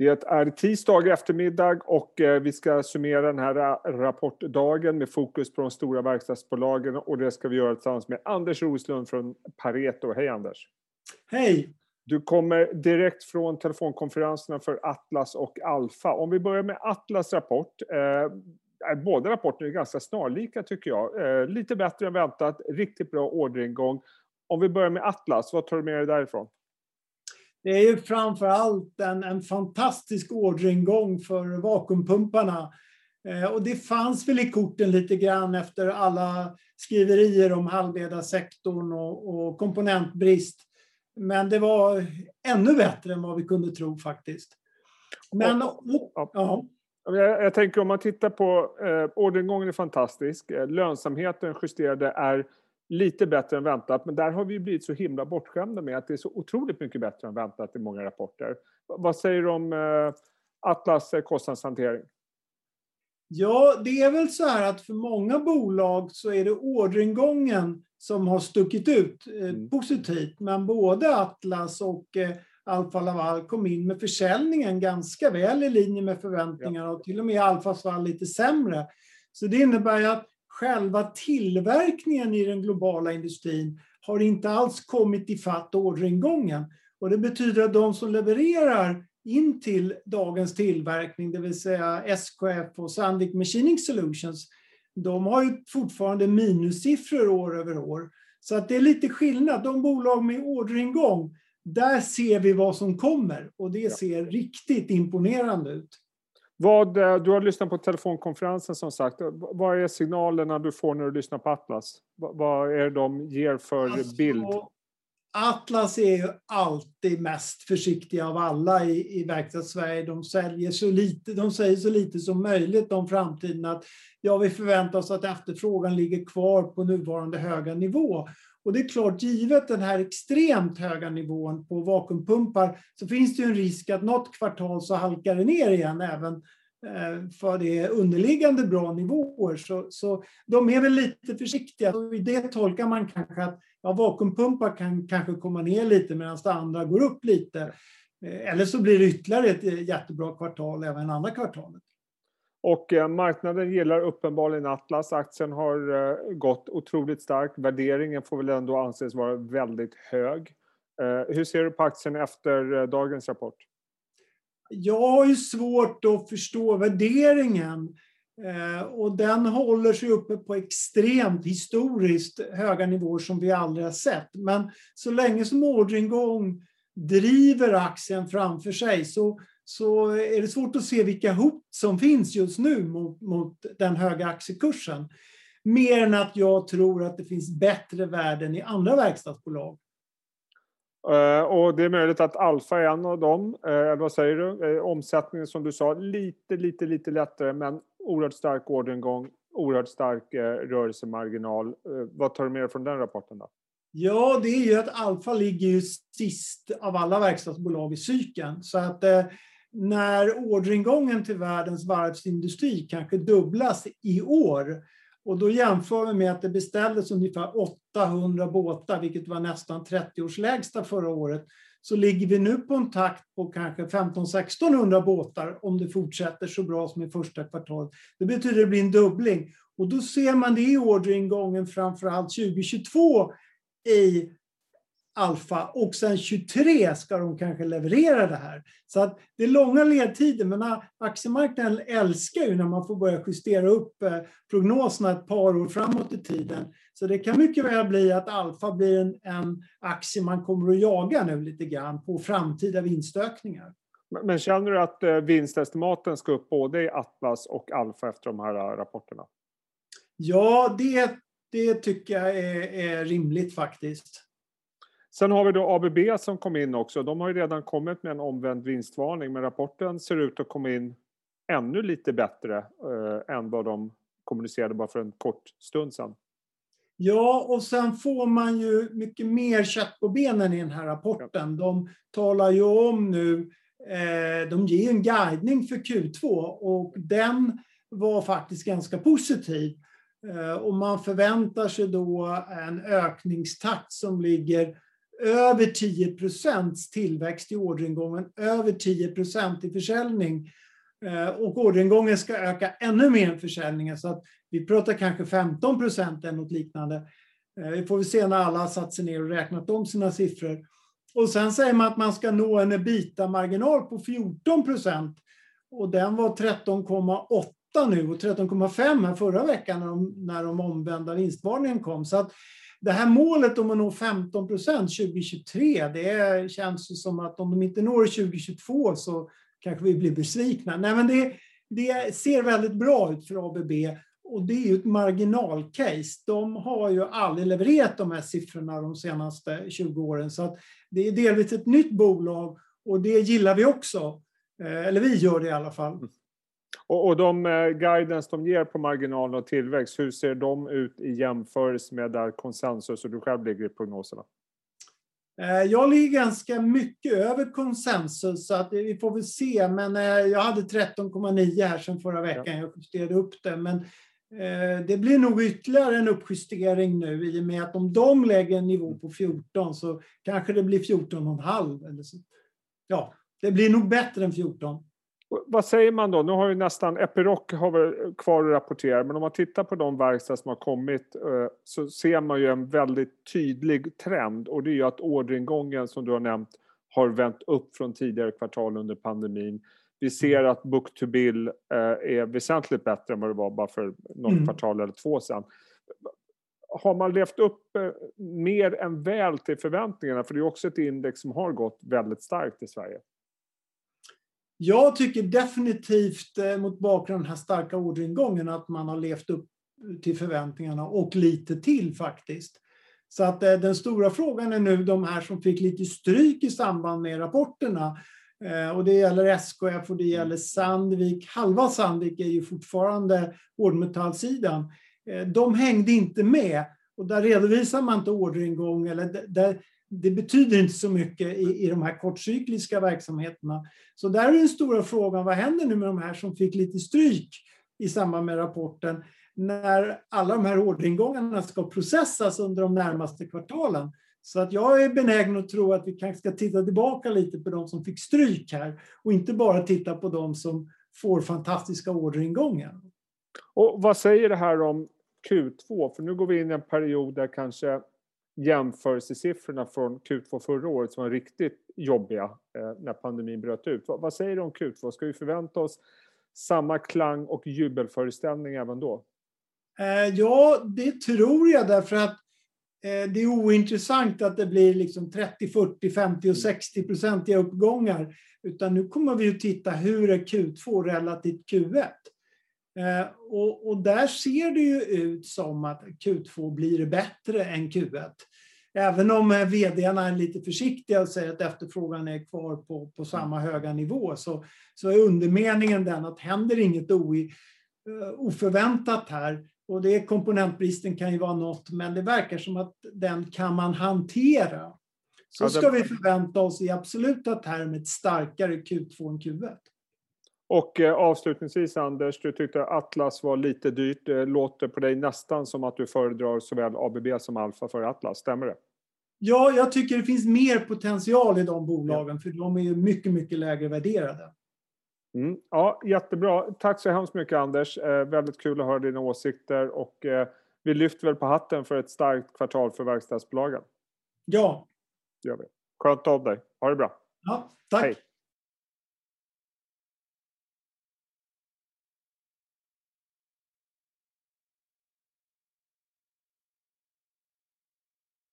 Det är tisdag eftermiddag och eh, vi ska summera den här rapportdagen med fokus på de stora verkstadsbolagen och det ska vi göra tillsammans med Anders Roslund från Pareto. Hej Anders! Hej! Du kommer direkt från telefonkonferenserna för Atlas och Alfa. Om vi börjar med Atlas rapport. Eh, båda rapporterna är ganska snarlika tycker jag. Eh, lite bättre än väntat, riktigt bra orderingång. Om vi börjar med Atlas, vad tar du med dig därifrån? Det är ju framför allt en, en fantastisk orderingång för vakuumpumparna. Eh, och det fanns väl i korten lite grann efter alla skriverier om halvledarsektorn och, och komponentbrist. Men det var ännu bättre än vad vi kunde tro faktiskt. Men, ja. ja. Jag, jag, tänker om man tittar på eh, orderingången är fantastisk. Eh, lönsamheten justerade är lite bättre än väntat, men där har vi blivit så himla bortskämda med att det är så otroligt mycket bättre än väntat i många rapporter. Vad säger du om eh, Atlas eh, kostnadshantering? Ja, det är väl så här att för många bolag så är det orderingången som har stuckit ut eh, mm. positivt, men både Atlas och Alfa Laval kom in med försäljningen ganska väl i linje med förväntningarna ja. och till och med i Alfas fall lite sämre. Så det innebär ju att själva tillverkningen i den globala industrin har inte alls kommit ifatt orderingången. Och det betyder att de som levererar in till dagens tillverkning, det vill säga SKF och Sandvik Machining Solutions, de har ju fortfarande minussiffror år över år. Så att det är lite skillnad. De bolag med orderingång, där ser vi vad som kommer och det ser riktigt imponerande ut. Vad, eh, du har lyssnat på telefonkonferensen som sagt. Vad är signalerna du får när du lyssnar på Atlas? Vad är det de ger för alltså, bild? Atlas är ju alltid mest försiktiga av alla i, i verkstadssverige. De, säljer så lite, de säger så lite som möjligt om framtiden. Att ja, vi förväntar oss att efterfrågan ligger kvar på nuvarande höga nivå. Och det är klart, givet den här extremt höga nivån på vakuumpumpar så finns det ju en risk att något kvartal så halkar det ner igen även eh, för det är underliggande bra nivåer. Så, så de är väl lite försiktiga. Och I det tolkar man kanske att ja, vakuumpumpar kan kanske komma ner lite medan det andra går upp lite. Eh, eller så blir det ytterligare ett eh, jättebra kvartal även andra kvartalet. Och eh, marknaden gillar uppenbarligen Atlas. Aktien har eh, gått otroligt starkt. Värderingen får väl ändå anses vara väldigt hög. Eh, hur ser du på aktien efter dagens rapport? Jag har ju svårt att förstå värderingen. Och den håller sig uppe på extremt historiskt höga nivåer som vi aldrig har sett. Men så länge som orderingång driver aktien framför sig så så är det svårt att se vilka hot som finns just nu mot, mot den höga aktiekursen. Mer än att jag tror att det finns bättre värden i andra verkstadsbolag. Uh, och det är möjligt att Alfa är en av dem. Uh, vad säger du? Uh, omsättningen som du sa, lite, lite, lite lättare men oerhört stark orderingång, oerhört stark rörelsemarginal. vad tar du med dig från den rapporten? då? Ja, det är ju att Alfa ligger ju sist av alla verkstadsbolag i cykeln. Så att när orderingången till världens varvsindustri kanske dubblas i år och då jämför vi med att det beställdes ungefär 800 båtar, vilket var nästan 30 års lägsta förra året, så ligger vi nu på en takt på kanske 15-1600 båtar om det fortsätter så bra som i första kvartalet. Det betyder att det blir en dubbling. Och då ser man det i orderingången framförallt 2022 i alfa och sen 23 ska de kanske leverera det här. Så att det är långa ledtider men aktiemarknaden älskar ju när man får börja justera upp eh, prognoserna ett par år framåt i tiden. Så det kan mycket väl bli att alfa blir en, en aktie man kommer att jaga nu lite grann på framtida vinstökningar. Men känner du att eh, vinstestimaten ska upp både i Atlas och Alfa efter de här eh, rapporterna? Ja, det, det tycker jag är, är rimligt faktiskt. Sen har vi då ABB som kom in också. De har ju redan kommit med en omvänd vinstvarning men rapporten ser ut att komma in ännu lite bättre eh, än vad de kommunicerade bara för en kort stund sedan. Ja, och sen får man ju mycket mer kött på benen i den här rapporten. De talar ju om nu, eh, de ger en guidning för Q2 och den var faktiskt ganska positiv. Eh, och man förväntar sig då en ökningstakt som ligger över 10 tillväxt i orderingången, över 10% i försäljning. Eh, och orderingången ska öka ännu mer än försäljningen, så att vi pratar kanske 15 procent eller något liknande. Eh, det vi får vi se när alla har satt sig ner och räknat om sina siffror. Och sen säger man att man ska nå en ebita-marginal på 14 procent. Och den var 13,8 nu och 13,5 här förra veckan när de, när de omvända vinstvarningen kom. Så att det här målet om att nå 15 procent 2023, det känns som att om de inte når 2022 så kanske vi blir besvikna. Nej, men det, det ser väldigt bra ut för ABB och det är ju ett marginalcase. De har ju aldrig levererat de här siffrorna de senaste 20 åren. Så att det är delvis ett nytt bolag och det gillar vi också. Eh, eller vi gör det i alla fall. Mm. Och, och de eh, guidance de ger på marginal och tillväxt, hur ser de ut i jämförelse med där konsensus och du själv ligger i prognoserna? Eh, jag ligger ganska mycket över konsensus, så att vi får väl se. Men eh, jag hade 13,9 här sedan förra veckan. Jag justerade upp det. Men det blir nog ytterligare en uppjustering nu i och med att om de lägger en nivå på 14 så kanske det blir 14,5. Eller så. Ja, det blir nog bättre än 14. Vad säger man då? Nu har ju nästan Epiroc har kvar att rapportera, men om man tittar på de verkstad som har kommit så ser man ju en väldigt tydlig trend och det är ju att orderingången som du har nämnt har vänt upp från tidigare kvartal under pandemin. Vi ser att book to bill är väsentligt bättre än vad det var bara för något mm. kvartal eller två sedan. Har man levt upp mer än väl till förväntningarna? För det är också ett index som har gått väldigt starkt i Sverige. Jag tycker definitivt eh, mot bakgrund av den här starka orderingången att man har levt upp till förväntningarna och lite till faktiskt. Så att eh, den stora frågan är nu de här som fick lite stryk i samband med rapporterna. Eh, och det gäller SKF och det gäller Sandvik. Halva Sandvik är ju fortfarande hårdmetallsidan. De hängde inte med och där redovisar man inte orderingång eller där, det betyder inte så mycket i, i de här kortcykliska verksamheterna. Så där är den stora frågan, vad händer nu med de här som fick lite stryk i samband med rapporten när alla de här orderingångarna ska processas under de närmaste kvartalen? Så att jag är benägen att tro att vi kanske ska titta tillbaka lite på de som fick stryk här och inte bara titta på de som får fantastiska orderingångar. Och vad säger det här om Q2? För nu går vi in i en period där kanske jämförelsesiffrorna från Q2 förra året som var riktigt jobbiga eh, när pandemin bröt ut. Vad, säger du om Q2? Ska vi förvänta oss samma klang och jubelföreställning även då? Eh, ja, det tror jag därför att eh, det är ointressant att det blir liksom 30, 40, 50 och 60 procentiga uppgångar. Utan nu kommer vi att titta hur är Q2 relativt Q1. Eh, och, och, där ser det ju ut som att Q2 blir bättre än Q1. Även om eh, vdarna är lite försiktiga och säger att efterfrågan är kvar på, på samma höga nivå så, så är undermeningen den att händer inget o, eh, oförväntat här och det komponentbristen kan ju vara något men det verkar som att den kan man hantera. Så ska vi förvänta oss i absoluta termer ett starkare Q2 än Q1. Och eh, avslutningsvis Anders, du tyckte Atlas var lite dyrt. Det låter på dig nästan som att du föredrar såväl ABB som Alfa för Atlas, stämmer det? Ja, jag tycker det finns mer potential i de bolagen för de är mycket, mycket lägre värderade. Mm, ja, jättebra. Tack så hemskt mycket Anders. Eh, väldigt kul att höra dina åsikter och eh, vi lyfter väl på hatten för ett starkt kvartal för verkstadsbolagen. Ja. Det gör vi. Skönt av dig. Ha det bra. Ja, tack. Hej.